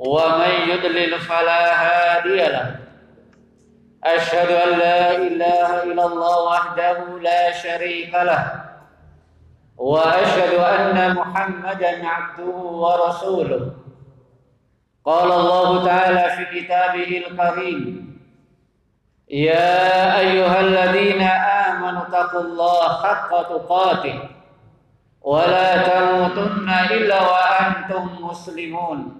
ومن يضلل فلا هادي له. أشهد أن لا إله إلا الله وحده لا شريك له. وأشهد أن محمدا عبده ورسوله. قال الله تعالى في كتابه الكريم يا أيها الذين آمنوا اتقوا الله حق تقاته ولا تموتن إلا وأنتم مسلمون.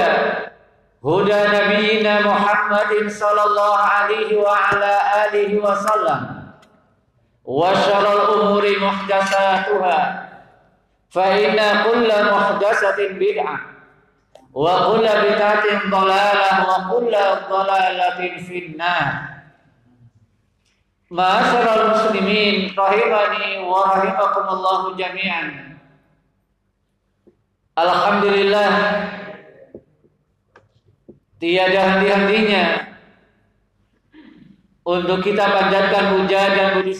هدى نبينا محمد صلى الله عليه وعلى آله وسلم وشر الأمور محدثاتها فإن كل محدثة بدعة وكل بدعة ضلالة وكل ضلالة في النار معاشر المسلمين رحمني ورحمكم الله جميعا الحمد لله tiada henti-hentinya. Untuk kita panjatkan puja dan puji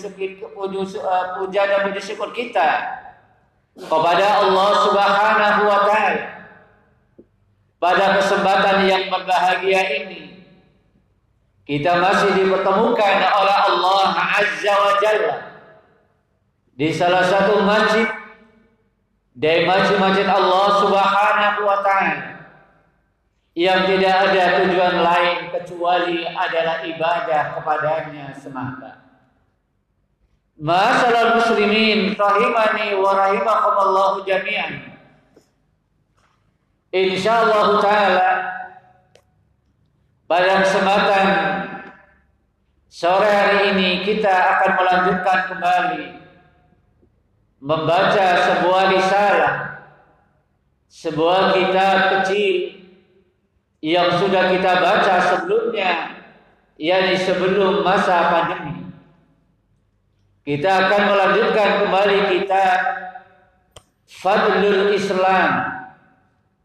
uh, puja dan puji syukur kita kepada Allah Subhanahu wa taala pada kesempatan yang berbahagia ini. Kita masih dipertemukan oleh Allah Azza wa Jalla di salah satu masjid dari masjid-masjid Allah Subhanahu wa taala yang tidak ada tujuan lain kecuali adalah ibadah kepadanya semata. Masalah muslimin rahimani wa rahimakumullah jami'an. Insyaallah taala pada kesempatan sore hari ini kita akan melanjutkan kembali membaca sebuah risalah sebuah kitab kecil yang sudah kita baca sebelumnya yakni sebelum masa pandemi. Kita akan melanjutkan kembali kita Fadlul Islam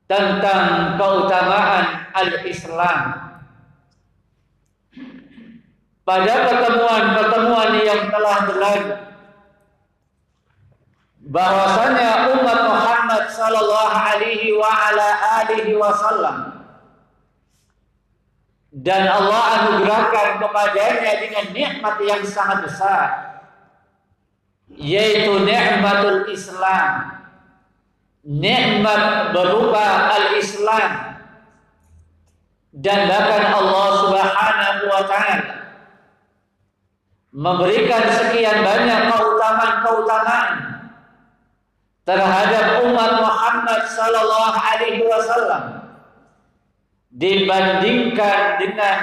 tentang keutamaan al-Islam. Pada pertemuan-pertemuan yang telah berlalu bahwasanya umat Muhammad sallallahu alaihi wa ala alihi wasallam dan Allah anugerahkan kepadanya dengan nikmat yang sangat besar yaitu nikmatul Islam. Nikmat berupa al-Islam. Dan bahkan Allah Subhanahu wa taala memberikan sekian banyak keutamaan-keutamaan terhadap umat Muhammad sallallahu alaihi wasallam dibandingkan dengan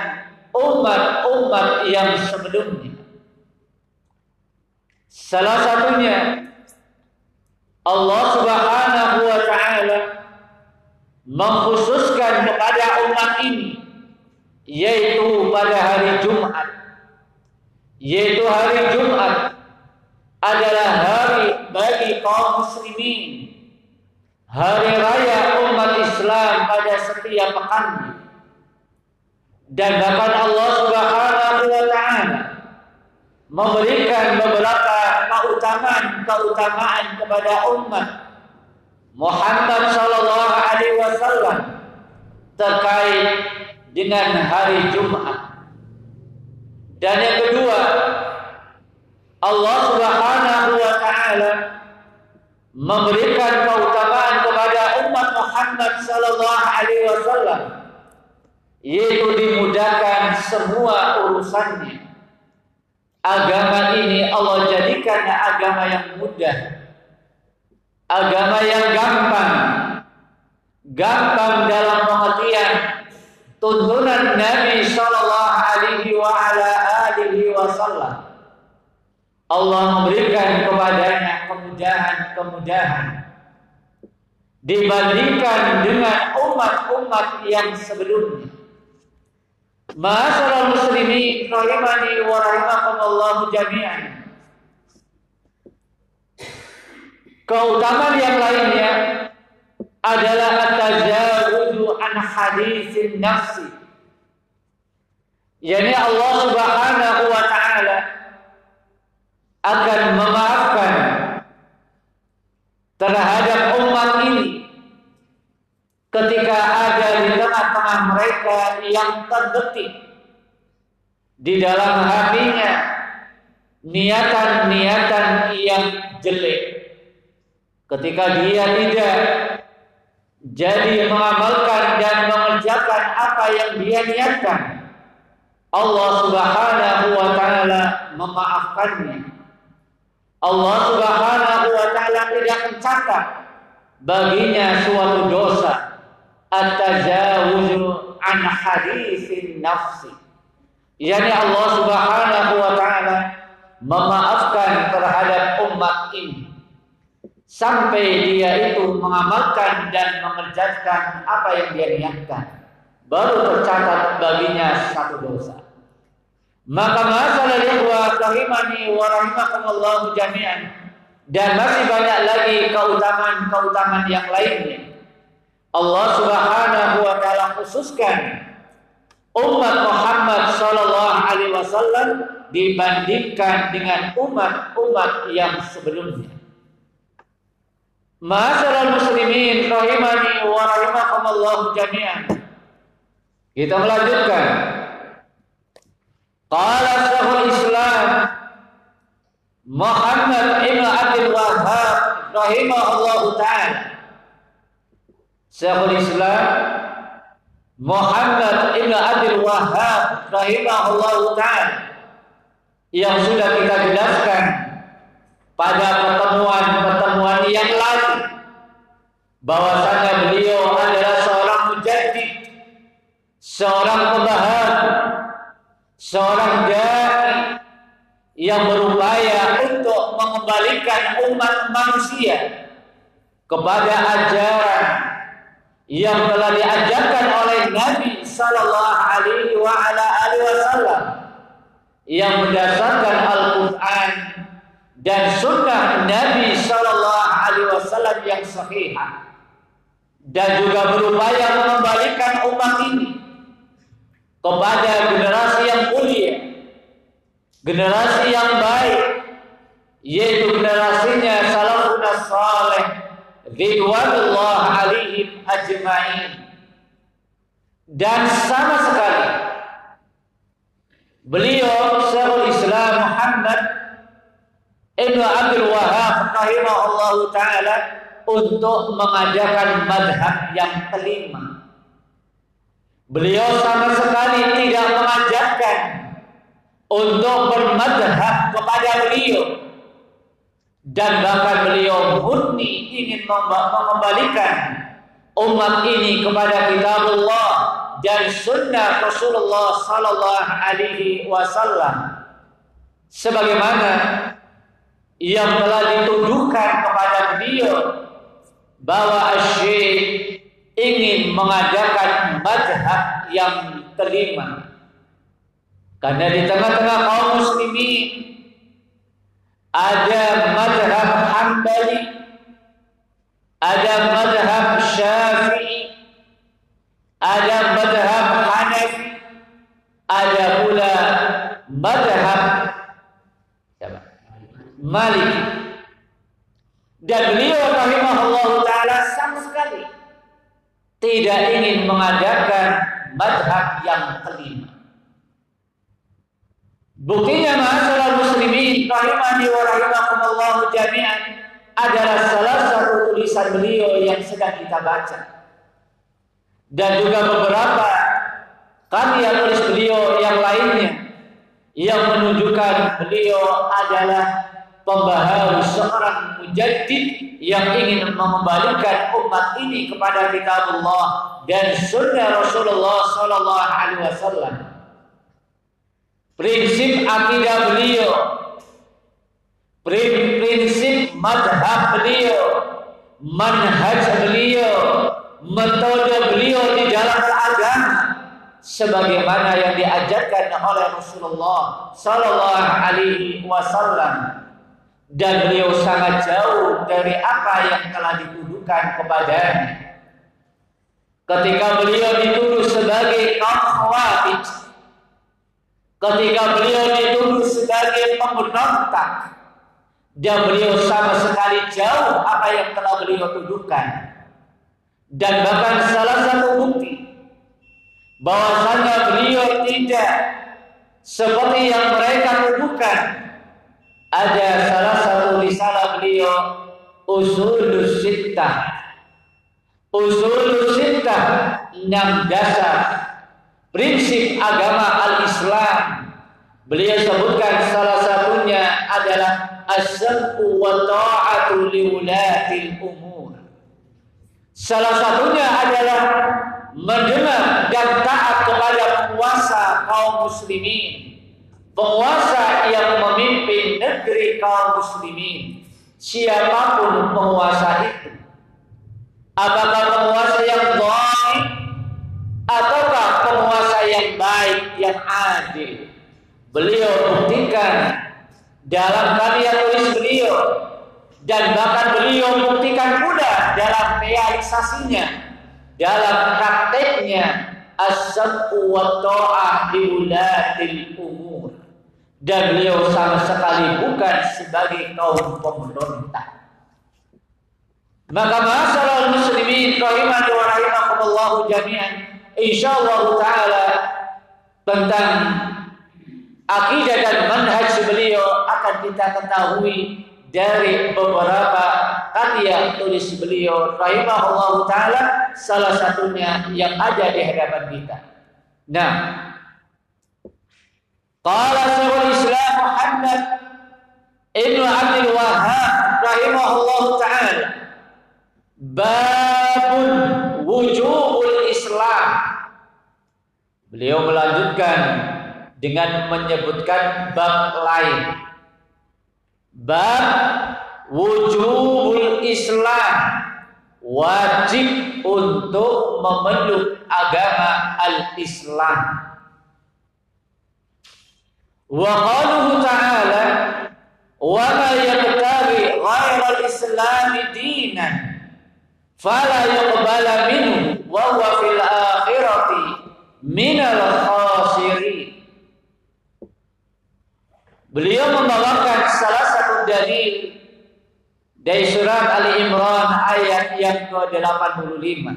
umat-umat yang sebelumnya. Salah satunya Allah Subhanahu wa taala mengkhususkan kepada umat ini yaitu pada hari Jumat. Yaitu hari Jumat adalah hari bagi kaum muslimin hari raya umat Islam pada setiap pekan dan bahkan Allah Subhanahu wa taala memberikan beberapa keutamaan-keutamaan kepada umat Muhammad sallallahu alaihi wasallam terkait dengan hari Jumat. Dan yang kedua, Allah Subhanahu wa taala memberikan keutamaan Muhammad sallallahu alaihi wasallam yaitu dimudahkan semua urusannya. Agama ini Allah jadikan agama yang mudah. Agama yang gampang. Gampang dalam pengertian tuntunan Nabi sallallahu alaihi wasallam. Allah memberikan kepadanya kemudahan-kemudahan dibandingkan dengan umat-umat yang sebelumnya. Masyaallah muslimin rahimani wa rahimakumullah jami'an. Keutamaan yang lainnya adalah at-tajawuzu an hadisin nafsi. Yani Allah Subhanahu wa taala akan memaafkan terhadap ketika ada di tengah-tengah mereka yang terbetik di dalam hatinya niatan-niatan yang jelek. Ketika dia tidak jadi mengamalkan dan mengerjakan apa yang dia niatkan Allah Subhanahu wa taala memaafkannya. Allah Subhanahu wa taala tidak mencatat baginya suatu dosa at-tajawuzu an hadisin nafsi. Yani Allah Subhanahu wa taala memaafkan terhadap umat ini sampai dia itu mengamalkan dan mengerjakan apa yang dia niatkan baru tercatat baginya satu dosa. Maka masalah ikhwah rahimani wa rahimakumullah jami'an dan masih banyak lagi keutamaan-keutamaan yang lainnya. Allah Subhanahu wa taala khususkan umat Muhammad sallallahu alaihi wasallam dibandingkan dengan umat-umat yang sebelumnya. Masyaallah muslimin rahimani wa rahimakumullah jami'an. Kita melanjutkan Qala Syekhul Islam Muhammad Ibn Abdul Wahab rahimahullahu taala Syekhul Islam Muhammad Ibn Abdul Wahab rahimahullahu taala yang sudah kita jelaskan pada pertemuan-pertemuan yang lalu bahwasanya beliau adalah seorang mujaddid, seorang pembaharu seorang dai yang berupaya untuk mengembalikan umat manusia kepada ajaran yang telah diajarkan oleh Nabi sallallahu alaihi wasallam yang berdasarkan Al-Qur'an dan sunnah Nabi sallallahu alaihi wasallam yang sahih dan juga berupaya mengembalikan umat ini kepada generasi yang mulia, generasi yang baik, yaitu generasinya salafun saleh ridwanullah alaihim ajma'in. Dan sama sekali beliau Syekhul Islam Muhammad Ibn Abdul Wahab rahimahullah taala untuk mengajarkan madhab yang kelima Beliau sama sekali tidak mengajarkan untuk bermadhab kepada beliau dan bahkan beliau murni ingin mengembalikan umat ini kepada kitabullah dan sunnah Rasulullah sallallahu alaihi wasallam sebagaimana yang telah dituduhkan kepada beliau bahwa asyik ingin mengadakan madhab yang kelima. Karena di tengah-tengah kaum muslimin ada madhab Hambali, ada madhab Syafi'i, ada madhab Hanafi, ada pula madhab Malik. Dan beliau rahimahullah ta'ala sama sekali tidak ingin mengadakan madhab yang kelima. Buktinya masalah rahimani wa rahimakumullah jami'an adalah salah satu tulisan beliau yang sedang kita baca. Dan juga beberapa karya tulis beliau yang lainnya yang menunjukkan beliau adalah pembaharu seorang mujaddid yang ingin mengembalikan umat ini kepada kitabullah dan sunnah Rasulullah sallallahu alaihi wasallam. Prinsip akidah beliau, prinsip madhab beliau, manhaj beliau, metode beliau di dalam agama sebagaimana yang diajarkan oleh Rasulullah sallallahu alaihi wasallam dan beliau sangat jauh dari apa yang telah dituduhkan kepadanya. Ketika beliau dituduh sebagai kaum ketika beliau dituduh sebagai pemberontak, dan beliau sama sekali jauh apa yang telah beliau tuduhkan. Dan bahkan salah satu bukti bahwasanya beliau tidak seperti yang mereka tuduhkan ada salah satu risalah beliau Usulus Sittah. Usulus Sittah enam dasar prinsip agama al-Islam. Beliau sebutkan salah satunya adalah as-sam'u wa ta'atu liulatil umur. Salah satunya adalah mendengar dan taat kepada penguasa kaum muslimin. Penguasa yang memimpin negeri kaum muslimin. Siapa pun penguasa itu. Apakah penguasa yang baik ataukah penguasa yang baik yang adil beliau buktikan dalam karya tulis beliau dan bahkan beliau buktikan pula dalam realisasinya dalam prakteknya as-sab'u wa ta'ah li umur dan beliau sama sekali bukan sebagai kaum pemberontak. Maka masalah muslimin rahimani wa rahimakumullah jami'an insyaallah taala tentang akidah dan manhaj beliau akan kita ketahui dari beberapa karya tulis beliau rahimahullah taala salah satunya yang ada di hadapan kita. Nah, Qala Syekhul Islam Muhammad Ibnu Abdul Wahab rahimahullah taala babun wujubul Islam Beliau melanjutkan dengan menyebutkan bab lain. Bab wujubul Islam. Wajib untuk memeluk agama al-Islam. Wa qaluhu ta'ala wa ma yabtaghi ghayra al-islam dinan fala yuqbala minhu wa huwa fil akhirati minal khasirin. Beliau membawakan salah satu dalil dari surat Ali Imran ayat yang ke-85.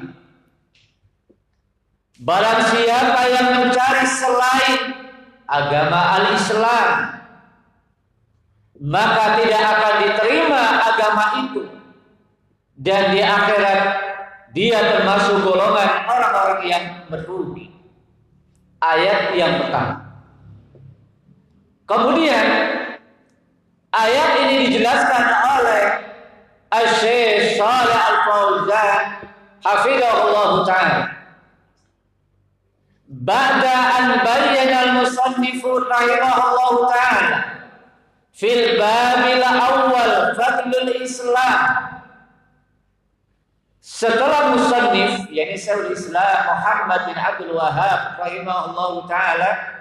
Barang siapa yang mencari selain agama al-Islam maka tidak akan diterima agama itu. Dan di akhirat dia termasuk golongan orang-orang yang merugi ayat yang pertama kemudian ayat ini dijelaskan oleh Syekh Shalih Al-Fauzan hafizahullah taala. Ba'da an bayyana al-musannif rahimahullah ta'ala fil babil awal fadlul Islam. Setelah musannif yakni Syaikhul Islam Muhammad bin Abdul Wahab rahimahullah taala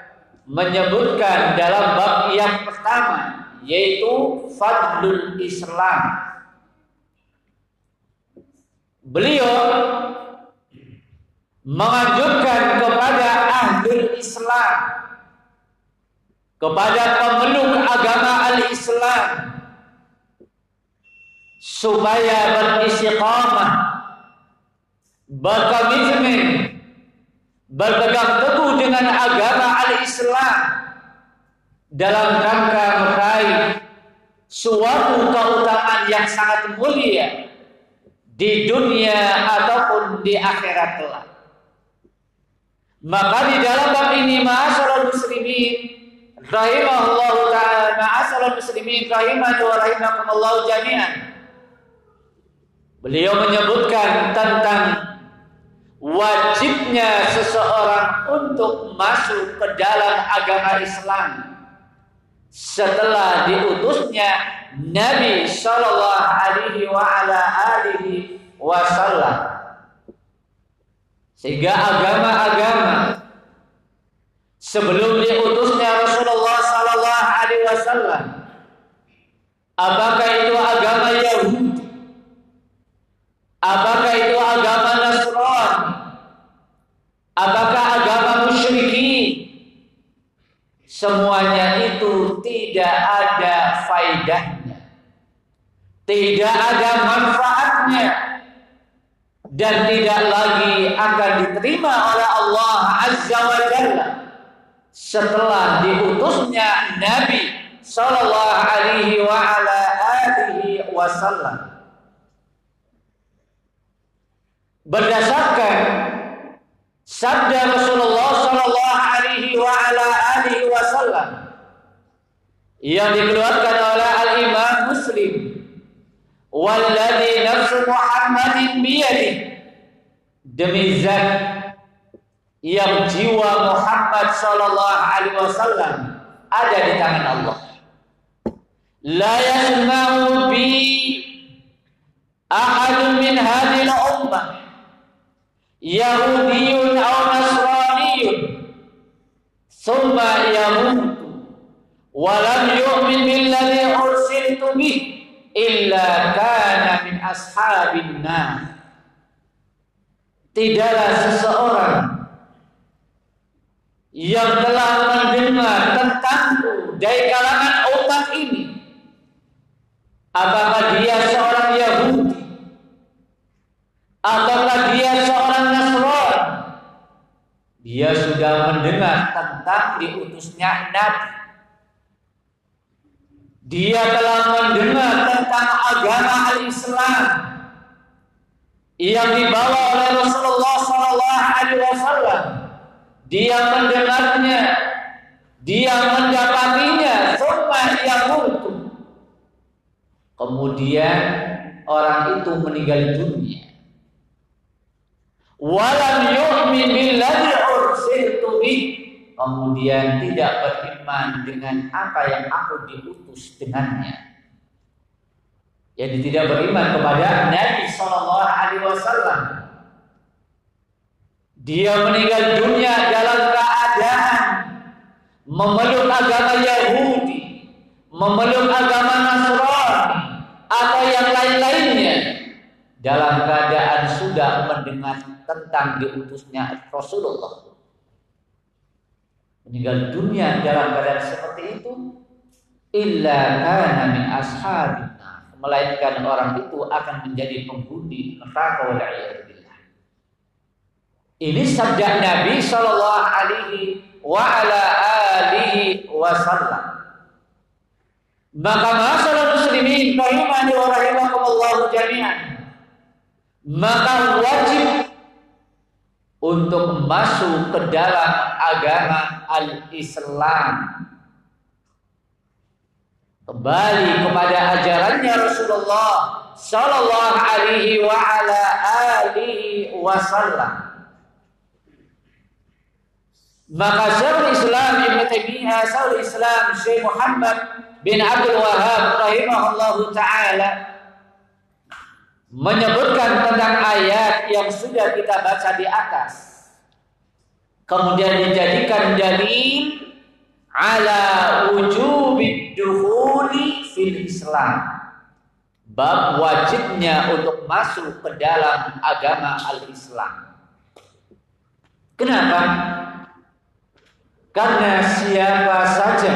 menyebutkan dalam bab yang pertama yaitu fadlul Islam. Beliau menganjurkan kepada ahli Islam kepada pemeluk agama al-Islam supaya beristiqamah berkomitmen berpegang teguh dengan agama al-Islam dalam rangka meraih suatu keutamaan yang sangat mulia di dunia ataupun di akhirat kelak. Maka di dalam bab ini ma'asyiral muslimin rahimahullahu taala ma'asyiral muslimin rahimani wa rahimakumullah jami'an. Beliau menyebutkan tentang wajibnya seseorang untuk masuk ke dalam agama Islam setelah diutusnya Nabi Shallallahu Alaihi Wasallam. Sehingga agama-agama sebelum diutusnya Rasulullah sallallahu alaihi wasallam apakah itu agama Yahudi apakah agama Nasrani apakah agama musyrikin semuanya itu tidak ada faidahnya tidak ada manfaatnya. Dan tidak lagi akan diterima oleh Allah Azza wa Jalla setelah diutusnya Nabi sallallahu alaihi wa ala alihi wasallam. Berdasarkan sabda Rasulullah sallallahu wa ala alihi wasallam yang dikeluarkan oleh Al Imam Muslim. Walladzi nafsu Muhammadin biyadihi demi zat yang jiwa Muhammad sallallahu alaihi wasallam ada di tangan Allah. La yasma'u bi ahad min hadhihi al-ummah yahudiyyun aw nasraniyyun thumma yamutu wa lam yu'min billadhi ursiltu bih illa kana min ashabin tidaklah seseorang yang telah mendengar tentangku dari kalangan umat ini. Apakah dia seorang Yahudi? Apakah dia seorang dia sudah mendengar tentang diutusnya Nabi dia telah mendengar tentang agama al-Islam yang dibawa oleh Rasulullah Sallallahu Alaihi Wasallam. Dia mendengarnya, dia mendapatinya, semua yang mutu. Kemudian orang itu meninggal dunia. Walam yu'min billadhi Kemudian tidak beriman dengan apa yang aku diutus dengannya yang tidak beriman kepada Nabi Shallallahu Alaihi Wasallam. Dia meninggal dunia dalam keadaan memeluk agama Yahudi, memeluk agama Nasrani atau yang lain-lainnya dalam keadaan sudah mendengar tentang diutusnya Rasulullah. Meninggal dunia dalam keadaan seperti itu illa kana min ashabi melainkan orang itu akan menjadi penghuni neraka waliyadzubillah. Ini sabda Nabi sallallahu alaihi wa ala alihi wasallam. Maka masalah muslimin rahimani wa rahimakumullah jami'an. Maka wajib untuk masuk ke dalam agama al-Islam. Kembali kepada ajarannya Rasulullah sallallahu alaihi wa ala alihi wasallam. Maka Syekhul Islam Ibn Taimiyah Syekhul Islam Syekh Muhammad bin Abdul Wahab rahimahullahu taala menyebutkan tentang ayat yang sudah kita baca di atas kemudian dijadikan dalil ala wujubi dukhuli fil Islam. Bab wajibnya untuk masuk ke dalam agama al-Islam. Kenapa? Karena siapa saja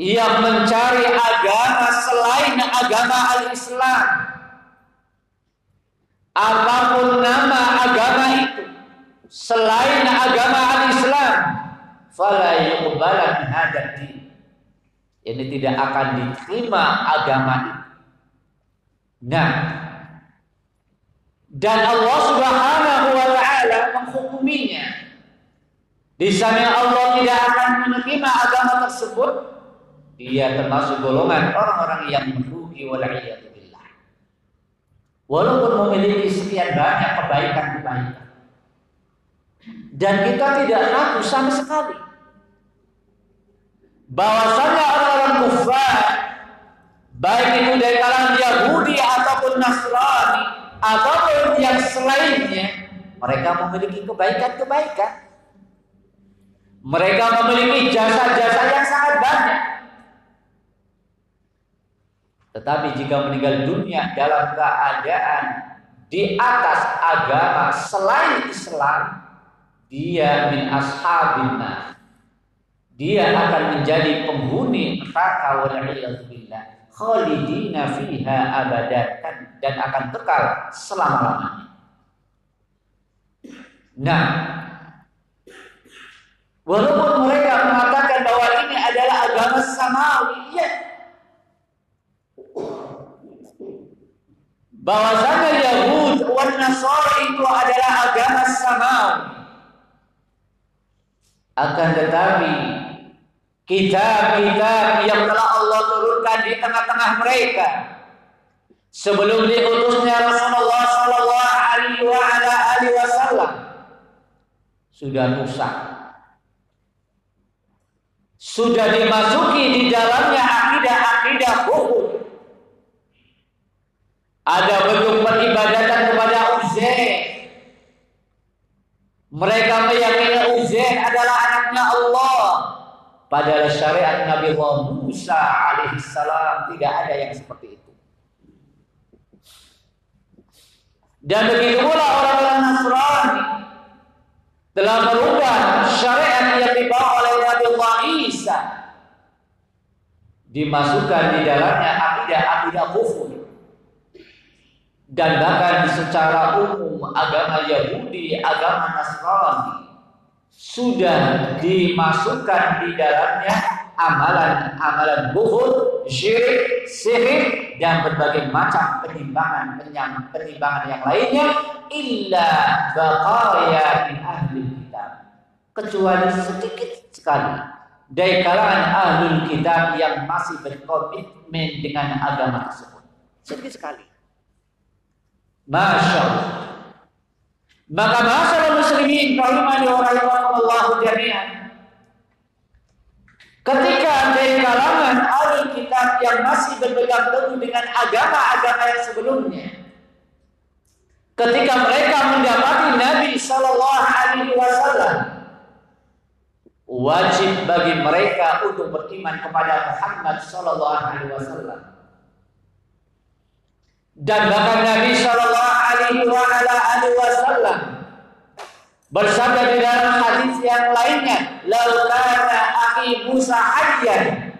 yang mencari agama selain agama al-Islam, apa pun selain agama al-Islam fala yuqbala min ini tidak akan diterima agama itu. Nah dan Allah Subhanahu wa taala menghukuminya. Di sana Allah tidak akan menerima agama tersebut dia termasuk golongan orang-orang yang merugi waliyadzubillah. Walaupun memiliki sekian banyak kebaikan-kebaikan dan kita tidak ragu sama sekali. Bahwasanya orang-orang kufar baik itu dari kalangan Yahudi ataupun Nasrani ataupun yang selainnya mereka memiliki kebaikan-kebaikan. Mereka memiliki jasa-jasa yang sangat banyak tetapi jika meninggal dunia dalam keadaan di atas agama selain Islam dia min ashabina dia akan menjadi penghuni neraka waliyadzubillah khalidina fiha abadan. Dan akan kekal selama-lamanya. Nah walaupun mereka mengatakan bahwa ini adalah agama samawi ya bahwasanya Yahud dan Nasara itu adalah agama samawi akan tetapi kitab-kitab yang telah Allah turunkan di tengah-tengah mereka sebelum diutusnya Rasulullah sallallahu alaihi wasallam sudah rusak. Sudah dimasuki di dalamnya akidah-akidah. Ada bentuk peribadatan kepada Uzair. Mereka meyakini Uzair adalah anaknya Allah. Padahal syariat Nabi Musa alaihissalam tidak ada yang seperti itu. Dan begitu pula orang-orang Nasrani telah merubah syariat yang dibawa oleh Nabi Allah Isa dimasukkan di dalamnya akidah-akidah kufur dan bahkan secara umum agama Yahudi, agama Nasrani sudah dimasukkan di dalamnya amalan-amalan buhud, syirik, sihir dan berbagai macam penimbangan penimbangan yang lainnya illa baqaya min ahli kitab. Kecuali sedikit sekali dari kalangan ahli kitab yang masih berkomitmen dengan agama tersebut. Sedikit sekali Masya Allah maka masalah muslimin rahimani wa rahimakumullah jami'an. Ketika dari kalangan ahli kitab yang masih berpegang teguh dengan agama-agama yang sebelumnya, ketika mereka mendapati Nabi Shallallahu Alaihi Wasallam, wajib bagi mereka untuk beriman kepada Muhammad Shallallahu Alaihi Wasallam. Dan bahkan Nabi Shallallahu Alaihi Wasallam bersabda di dalam hadis yang lainnya, "Laukana akhi Musa hayyan."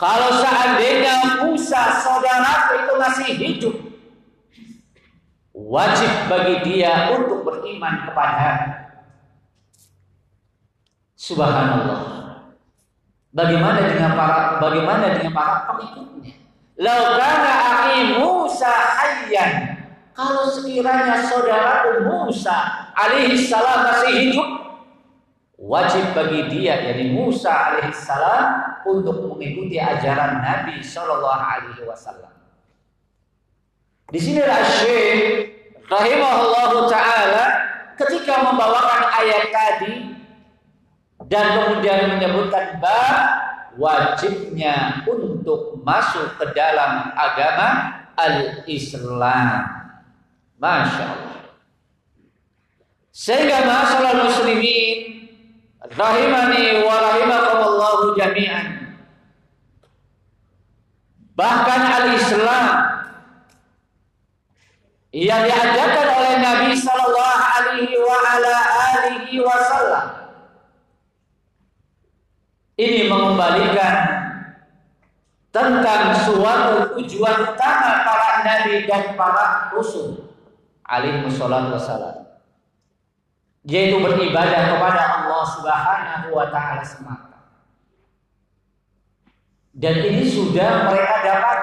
Kalau seandainya Musa saudaraku itu masih hidup, wajib bagi dia untuk beriman kepada Subhanallah. Bagaimana dengan para bagaimana dengan para pengikutnya? Laukana akhi Musa hayyan. Kalau sekiranya saudara Musa alaihi salam masih hidup, wajib bagi dia yakni Musa alaihi salam untuk mengikuti ajaran Nabi sallallahu alaihi wasallam. Di sini Syekh rahimahullahu taala ketika membawakan ayat tadi dan kemudian menyebutkan bab wajibnya untuk masuk ke dalam agama al-Islam. Masya Allah. Sehingga masalah muslimin rahimani wa rahimakumullahu jami'an. Bahkan al-Islam yang diajarkan oleh Nabi sallallahu alaihi wa ala alihi wasallam ini mengembalikan tentang suatu tujuan utama para nabi dan para rasul alaihi wassalam yaitu beribadah kepada Allah Subhanahu wa taala semata. Dan ini sudah mereka dapat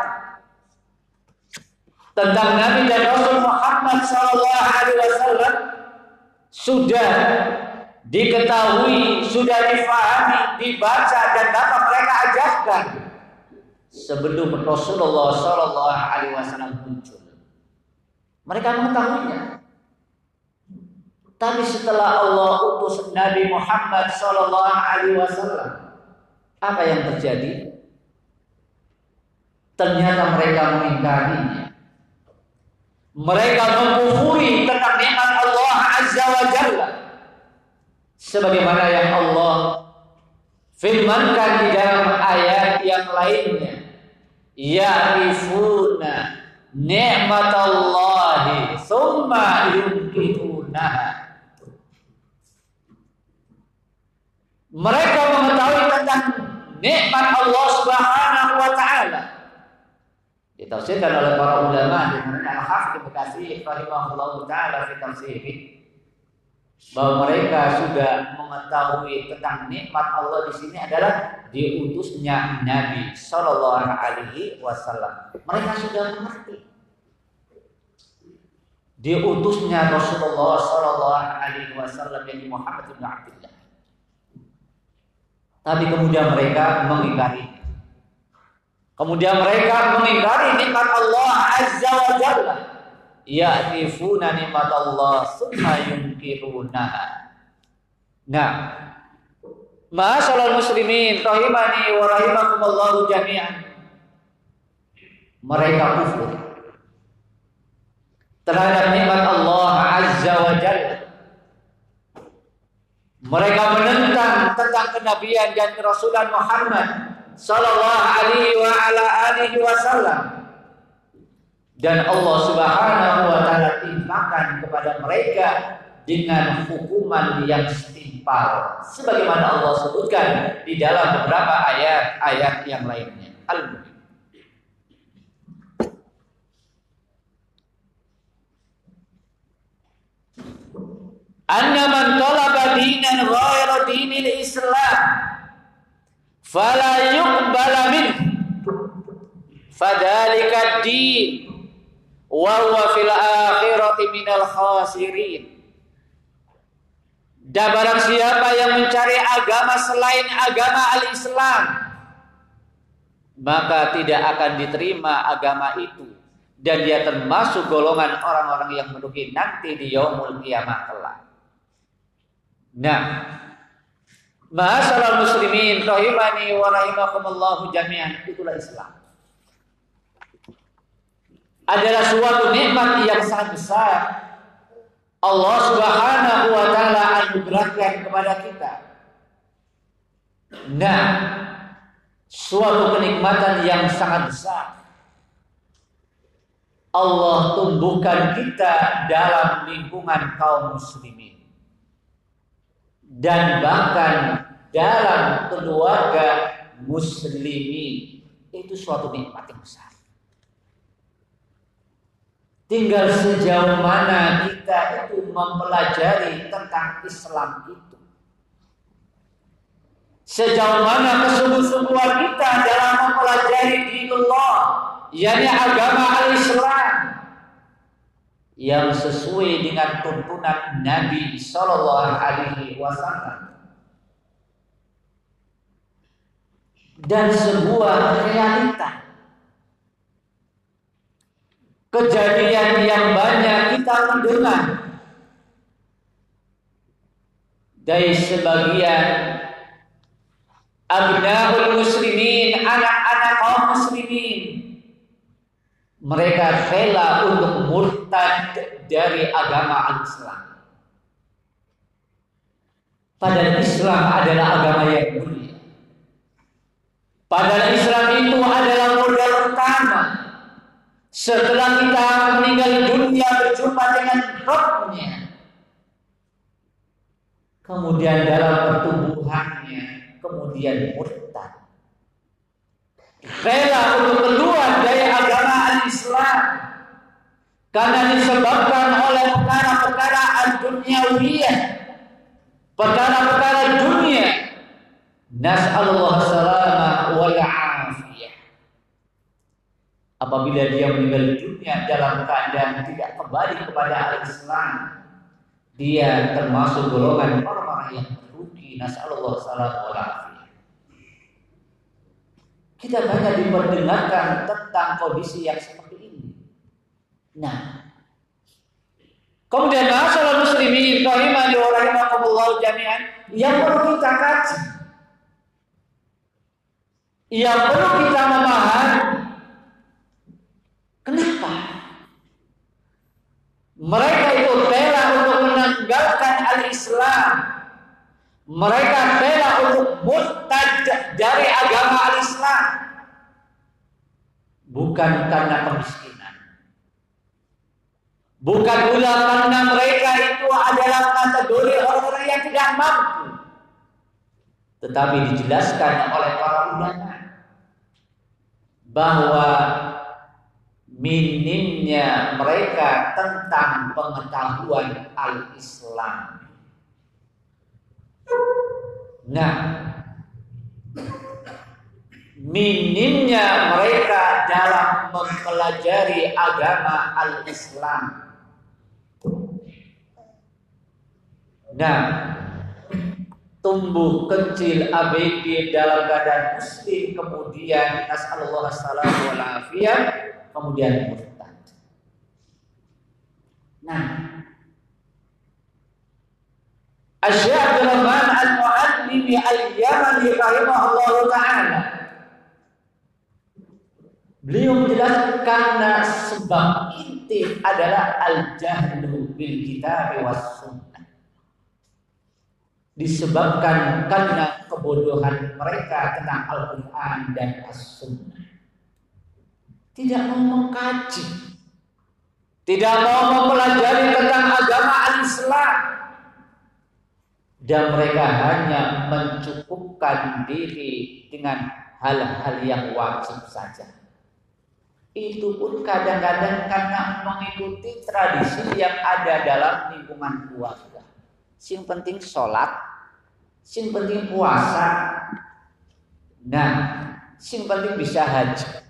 tentang Nabi dan Rasul Muhammad sallallahu alaihi wasallam sudah diketahui, sudah difahami, dibaca dan dapat mereka ajarkan sebelum Rasulullah sallallahu alaihi wasallam muncul. Mereka mengetahuinya. Tapi setelah Allah utus Nabi Muhammad Sallallahu Alaihi Wasallam, apa yang terjadi? Ternyata mereka mengingkarinya. Mereka mengkufuri tentang nikmat Allah Azza wa Jalla. Sebagaimana yang Allah firmankan di dalam ayat yang lainnya. Ya'rifuna ni'matallahi thumma yunkirunaha. Mereka mengetahui tentang nikmat Allah Subhanahu wa taala. Ditafsirkan oleh para ulama di mana Al-Hafidz Bekasi rahimahullah taala fi tafsirih bahwa mereka sudah mengetahui tentang nikmat Allah di sini adalah diutusnya Nabi Shallallahu Alaihi Wasallam. Mereka sudah mengerti diutusnya Rasulullah Shallallahu Alaihi Wasallam yang Muhammad bin Abdullah. Tapi kemudian mereka mengingkari. Kemudian mereka mengingkari nikmat Allah Azza wa Jalla. Ya'rifuna nikmat Allah summa yunkirunaha. Nah, Ma'asyarul muslimin rahimani wa rahimakumullah jami'an. Mereka kufur terhadap nikmat Allah Azza wa Jalla. Mereka menentang tentang kenabian dan kerasulan Muhammad sallallahu alaihi wa ala alihi wasallam. Dan Allah Subhanahu wa taala timpakan kepada mereka dengan hukuman yang setimpal. Sebagaimana Allah sebutkan di dalam beberapa ayat-ayat yang lainnya. Al-Mulk anna man talaba dinan ghayra dinil Islam fala yuqbala min fadhalika din wa huwa fil akhirati minal khasirin dan barang siapa yang mencari agama selain agama al-Islam maka tidak akan diterima agama itu dan dia termasuk golongan orang-orang yang merugi nanti di yaumul kiamah kelak. Nah, Masalah muslimin rahimani wa rahimakumullahu jami'an itulah Islam. Adalah suatu nikmat yang sangat besar Allah Subhanahu wa taala anugerahkan kepada kita. Nah, suatu kenikmatan yang sangat besar. Allah tumbuhkan kita dalam lingkungan kaum muslimin dan bahkan dalam keluarga muslimin itu suatu nikmat yang besar. Tinggal sejauh mana kita itu mempelajari tentang Islam itu. Sejauh mana kesungguh-sungguhan kita dalam mempelajari dinullah, yakni agama al-Islam yang sesuai dengan tuntunan Nabi Shallallahu Alaihi Wasallam dan sebuah realita kejadian yang banyak kita mendengar dari sebagian abnaul muslimin anak-anak kaum muslimin mereka rela untuk murtad dari agama Islam. Padahal Islam adalah agama yang mulia. Padahal Islam itu adalah modal utama. Setelah kita meninggal dunia berjumpa dengan Rabbnya. Kemudian dalam pertumbuhannya, kemudian murtad. Rela untuk keluar dari agama Islam karena disebabkan oleh perkara-perkara ad-dunyawiyah perkara-perkara dunia. Nas'alullah salamah wal afiyah. Apabila dia meninggal dunia dalam keadaan tidak kembali kepada al-Islam, dia termasuk golongan orang-orang yang salamah wal afiyah. Kita banyak diperdengarkan tentang kondisi yang seperti ini. Nah, Kemudian masalah muslimin wa rahimakumullah jami'an yang perlu kita kaji. Yang perlu kita memahami kenapa mereka itu rela untuk menanggalkan al-Islam. Mereka rela untuk murtad dari agama al-Islam. Bukan karena kemiskinan Bukan pula karena mereka itu adalah kategori orang-orang yang tidak mampu. Tetapi dijelaskan oleh para ulama bahwa minimnya mereka tentang pengetahuan al-Islam. Nah, minimnya mereka dalam mempelajari agama al-Islam dan tumbuh kecil ABG dalam keadaan muslim kemudian nasallallahu alaihi afiyah kemudian murtad. Nah, Rahman Al-Mu'allimi Al-Yamani rahimahullah taala Beliau menjelaskan karena sebab inti adalah al-jahlu bil kitab was sunnah disebabkan karena kebodohan mereka tentang Al-Quran dan As-Sunnah. Tidak mau mengkaji, tidak mau mempelajari tentang agama al-Islam, dan mereka hanya mencukupkan diri dengan hal-hal yang wajib saja. Itu pun kadang-kadang karena mengikuti tradisi yang ada dalam lingkungan keluarga. Sing penting sholat, sing penting puasa. Nah, sing penting bisa haji.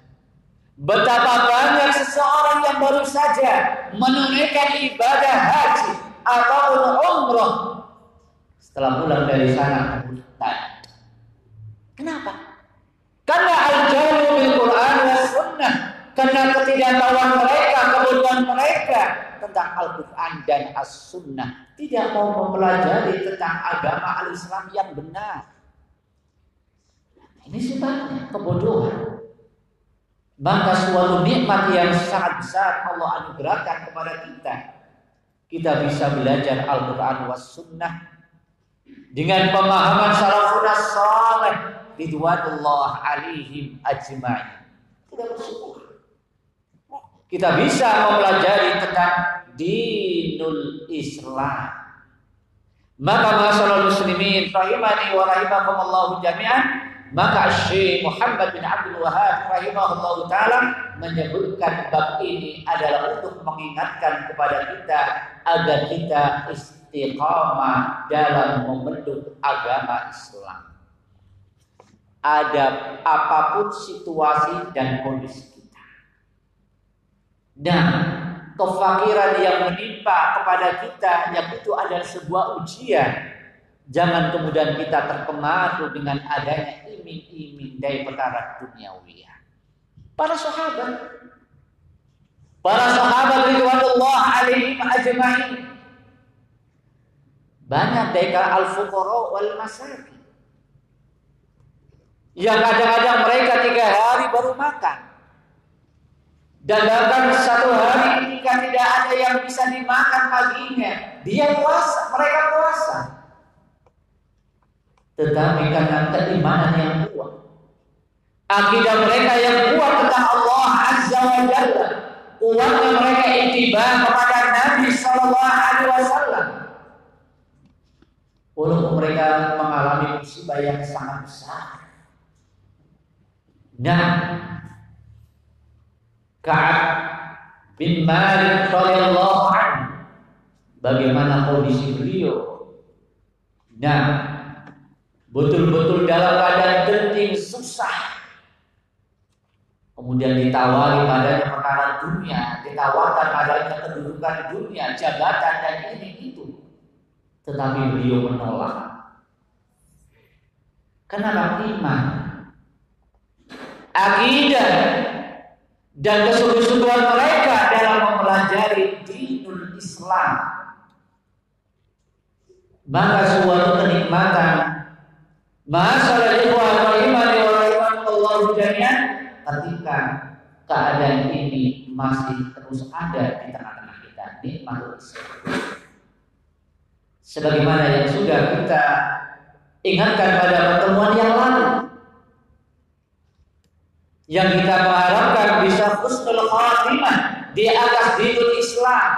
Betapa banyak seseorang yang baru saja menunaikan ibadah haji atau umroh setelah pulang dari sana murtad. Kenapa? Karena al-jahlu bil Quran wa sunnah, karena ketidaktahuan mereka, kebodohan mereka tentang Al-Quran dan As-Sunnah tidak mau mempelajari tentang agama al-Islam yang benar. Ini sebabnya kebodohan. Maka suatu nikmat yang sangat besar Allah anugerahkan kepada kita. Kita bisa belajar Al-Quran was sunnah dengan pemahaman salafun saleh ridwanullah alaihim ajma'in. Kita bersyukur. Kita bisa mempelajari tentang dinul Islam. Maka masalah muslimin rahimani wa rahimakumullah jami'an maka Syekh Muhammad bin Abdul Wahab rahimahullah taala menyebutkan bab ini adalah untuk mengingatkan kepada kita agar kita istiqamah dalam membentuk agama Islam. Ada apa pun situasi dan kondisi kita. Dan kefakiran yang menimpa kepada kita yang itu adalah sebuah ujian. Jangan kemudian kita terpengaruh dengan adanya iming-iming dari perkara duniawiya. Para sahabat Para sahabat ridwanullah alaihim ajma'in banyak dari al-fuqara wal masakin. Yang kadang-kadang mereka tiga hari baru makan. Dan bahkan satu hari ketika tidak ada yang bisa dimakan paginya, dia puasa, mereka puasa. Tetapi karena keimanan yang kuat, akidah mereka yang kuat tentang Allah Azza wa Jalla, kuatnya mereka intiba kepada Nabi Sallallahu Alaihi Wasallam. Walaupun mereka mengalami musibah yang sangat besar. Nah, Ka'ab bin Malik anhu bagaimana kondisi beliau Nah, betul-betul dalam keadaan genting susah. Kemudian ditawari padanya perkara dunia, ditawarkan padanya kedudukan dunia, jabatan dan ini itu. Tetapi beliau menolak. Kenapa iman? Akidah dan kesungguh-sungguhan mereka dalam mempelajari dinul Islam. Maka suatu kenikmatan Masalah ikhwan wa iman wa iman Allah jami'an ketika keadaan ini masih terus ada di tengah-tengah kita nikmatul Islam. Sebagaimana yang sudah kita ingatkan pada pertemuan yang lalu yang kita mengharapkan bisa husnul khatimah di atas dinul Islam.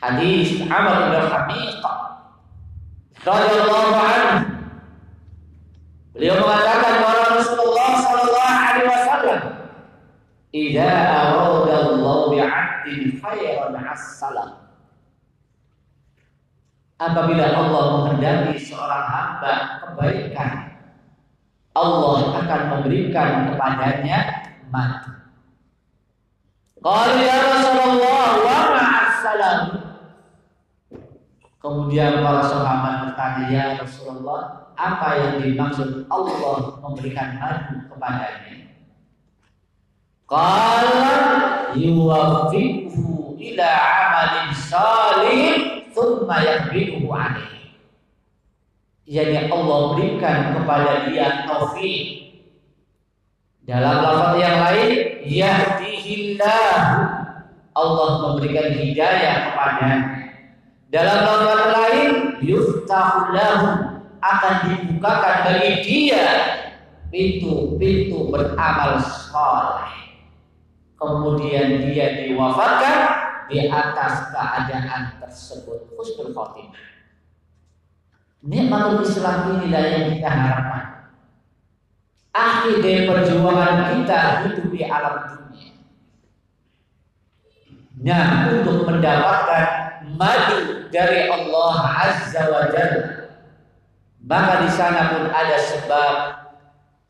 Hadis Amr bin Habiqah radhiyallahu anhu. Beliau mengatakan bahwa Rasulullah sallallahu alaihi wasallam "Idza arada Allah bi'abdin khairan as-salam." Apabila Allah menghendaki seorang hamba kebaikan, Allah akan memberikan kepadanya mati. Kalau ya Rasulullah wa ma'as-salam Kemudian para sahabat bertanya, ya Rasulullah, apa yang dimaksud Allah memberikan madu kepadanya? Qala yuwaffiquhu ila amalin salih thumma yahbibuhu alaih. Yani Allah berikan kepada dia taufik. Dalam lafaz yang lain, yahdihillah. Allah memberikan hidayah kepadanya dalam lafaz lain, yuftahu akan dibukakan bagi dia pintu-pintu beramal saleh. Kemudian dia diwafatkan di atas keadaan tersebut husnul khotimah. Nikmatul Islam inilah yang kita harapkan. Akhir dari perjuangan kita hidup di alam dunia. Nah, untuk mendapatkan madu dari Allah Azza wa Jalla. Maka di sana pun ada sebab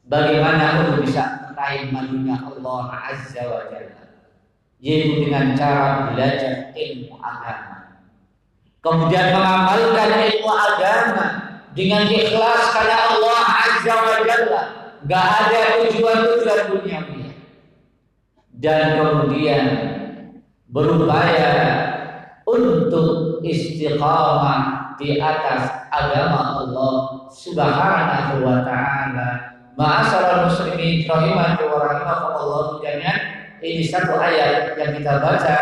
bagaimana untuk bisa meraih madunya Allah Azza wa Jalla. Yaitu dengan cara belajar ilmu agama. Kemudian mengamalkan ilmu agama dengan ikhlas karena Allah Azza wa Jalla. Gak ada tujuan-tujuan duniawi. Dan kemudian berupaya untuk istiqamah di atas agama Allah Subhanahu wa taala. Ma'asyiral muslimin rahimani wa rahimakumullah jami'an. Ini satu ayat yang kita baca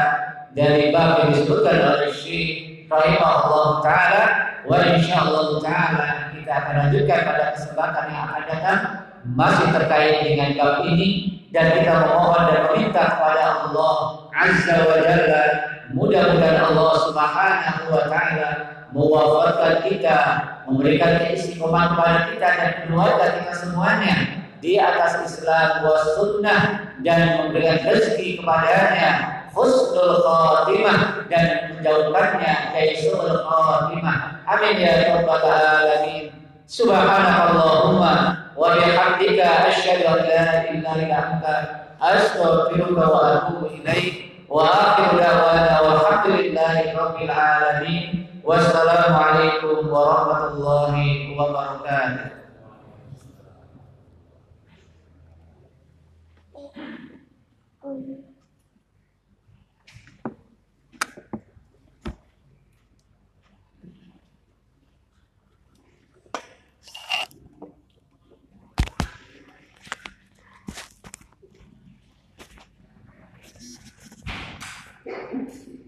dari bab yang disebutkan oleh Syekh rahimahullah taala wa insyaallah taala kita akan lanjutkan pada kesempatan yang akan datang masih terkait dengan bab ini dan kita memohon dan meminta kepada Allah Azza wa Jalla Mudah-mudahan Allah Subhanahu wa taala mewafatkan kita, memberikan keistiqomahan kepada kita dan keluarga kita semuanya di atas Islam wa sunnah dan memberikan rezeki kepadanya husnul khatimah dan menjauhkannya dari suul khatimah. Amin ya rabbal alamin. Subhanakallahumma wa bihamdika asyhadu an la ilaha illa anta astaghfiruka wa atubu ilaik. وآخر دعوانا والحمد لله رب العالمين والسلام عليكم ورحمة الله وبركاته